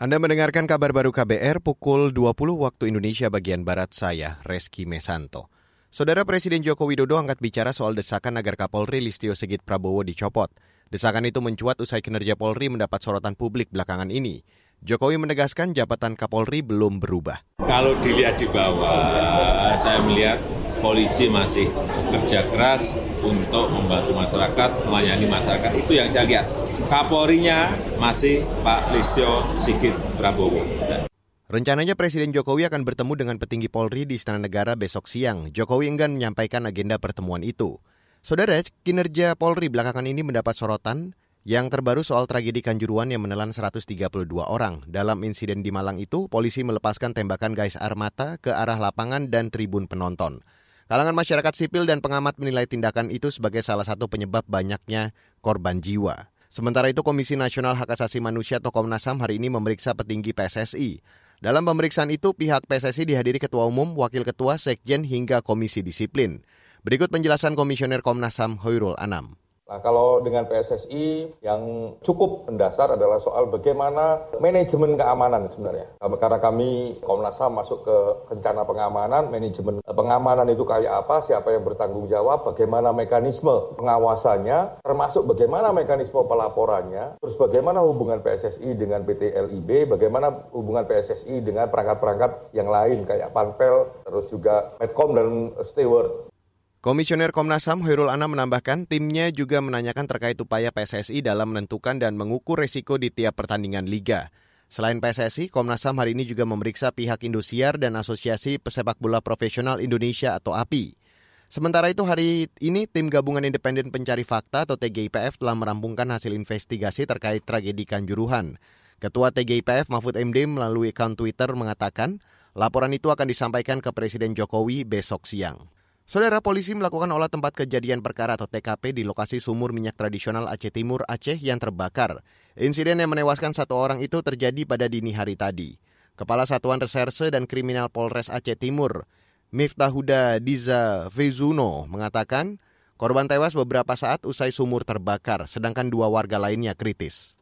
Anda mendengarkan kabar baru KBR pukul 20 waktu Indonesia bagian Barat saya, Reski Mesanto. Saudara Presiden Joko Widodo angkat bicara soal desakan agar Kapolri Listio Sigit Prabowo dicopot. Desakan itu mencuat usai kinerja Polri mendapat sorotan publik belakangan ini. Jokowi menegaskan jabatan Kapolri belum berubah. Kalau dilihat di bawah, saya melihat polisi masih bekerja keras untuk membantu masyarakat, melayani masyarakat. Itu yang saya lihat. Kapolrinya masih Pak Listio Sigit Prabowo. Rencananya Presiden Jokowi akan bertemu dengan petinggi Polri di Istana Negara besok siang. Jokowi enggan menyampaikan agenda pertemuan itu. Saudara, kinerja Polri belakangan ini mendapat sorotan yang terbaru soal tragedi Kanjuruan yang menelan 132 orang. Dalam insiden di Malang itu, polisi melepaskan tembakan gais air mata ke arah lapangan dan tribun penonton. Kalangan masyarakat sipil dan pengamat menilai tindakan itu sebagai salah satu penyebab banyaknya korban jiwa. Sementara itu Komisi Nasional Hak Asasi Manusia atau Komnas HAM hari ini memeriksa petinggi PSSI. Dalam pemeriksaan itu pihak PSSI dihadiri Ketua Umum, Wakil Ketua, Sekjen hingga Komisi Disiplin. Berikut penjelasan Komisioner Komnas HAM Hoirul Anam. Nah, kalau dengan PSSI yang cukup mendasar adalah soal bagaimana manajemen keamanan sebenarnya. Karena kami Komnas HAM masuk ke rencana pengamanan, manajemen pengamanan itu kayak apa, siapa yang bertanggung jawab, bagaimana mekanisme pengawasannya, termasuk bagaimana mekanisme pelaporannya, terus bagaimana hubungan PSSI dengan PT LIB, bagaimana hubungan PSSI dengan perangkat-perangkat yang lain kayak Panpel, terus juga Medcom dan Steward. Komisioner Komnas HAM Hoirul Anam menambahkan timnya juga menanyakan terkait upaya PSSI dalam menentukan dan mengukur resiko di tiap pertandingan liga. Selain PSSI, Komnas HAM hari ini juga memeriksa pihak Indosiar dan Asosiasi Pesepak Bola Profesional Indonesia atau API. Sementara itu hari ini tim gabungan independen pencari fakta atau TGIPF telah merampungkan hasil investigasi terkait tragedi Kanjuruhan. Ketua TGIPF Mahfud MD melalui akun Twitter mengatakan laporan itu akan disampaikan ke Presiden Jokowi besok siang. Saudara polisi melakukan olah tempat kejadian perkara atau TKP di lokasi sumur minyak tradisional Aceh Timur, Aceh yang terbakar. Insiden yang menewaskan satu orang itu terjadi pada dini hari tadi. Kepala Satuan Reserse dan Kriminal Polres Aceh Timur, Miftahuda Diza Vezuno, mengatakan korban tewas beberapa saat usai sumur terbakar, sedangkan dua warga lainnya kritis.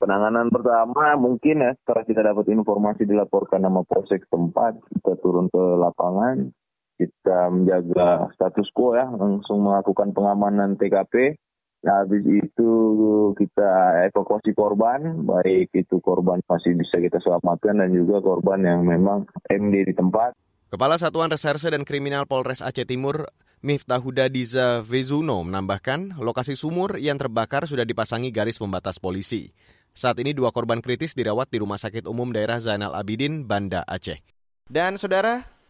Penanganan pertama mungkin ya setelah kita dapat informasi dilaporkan nama polsek tempat, kita turun ke lapangan, kita menjaga status quo ya, langsung melakukan pengamanan TKP. Nah, habis itu kita evakuasi korban, baik itu korban masih bisa kita selamatkan dan juga korban yang memang MD di tempat. Kepala Satuan Reserse dan Kriminal Polres Aceh Timur, Miftahuda Diza Vezuno menambahkan, lokasi sumur yang terbakar sudah dipasangi garis pembatas polisi. Saat ini dua korban kritis dirawat di Rumah Sakit Umum Daerah Zainal Abidin, Banda Aceh. Dan saudara,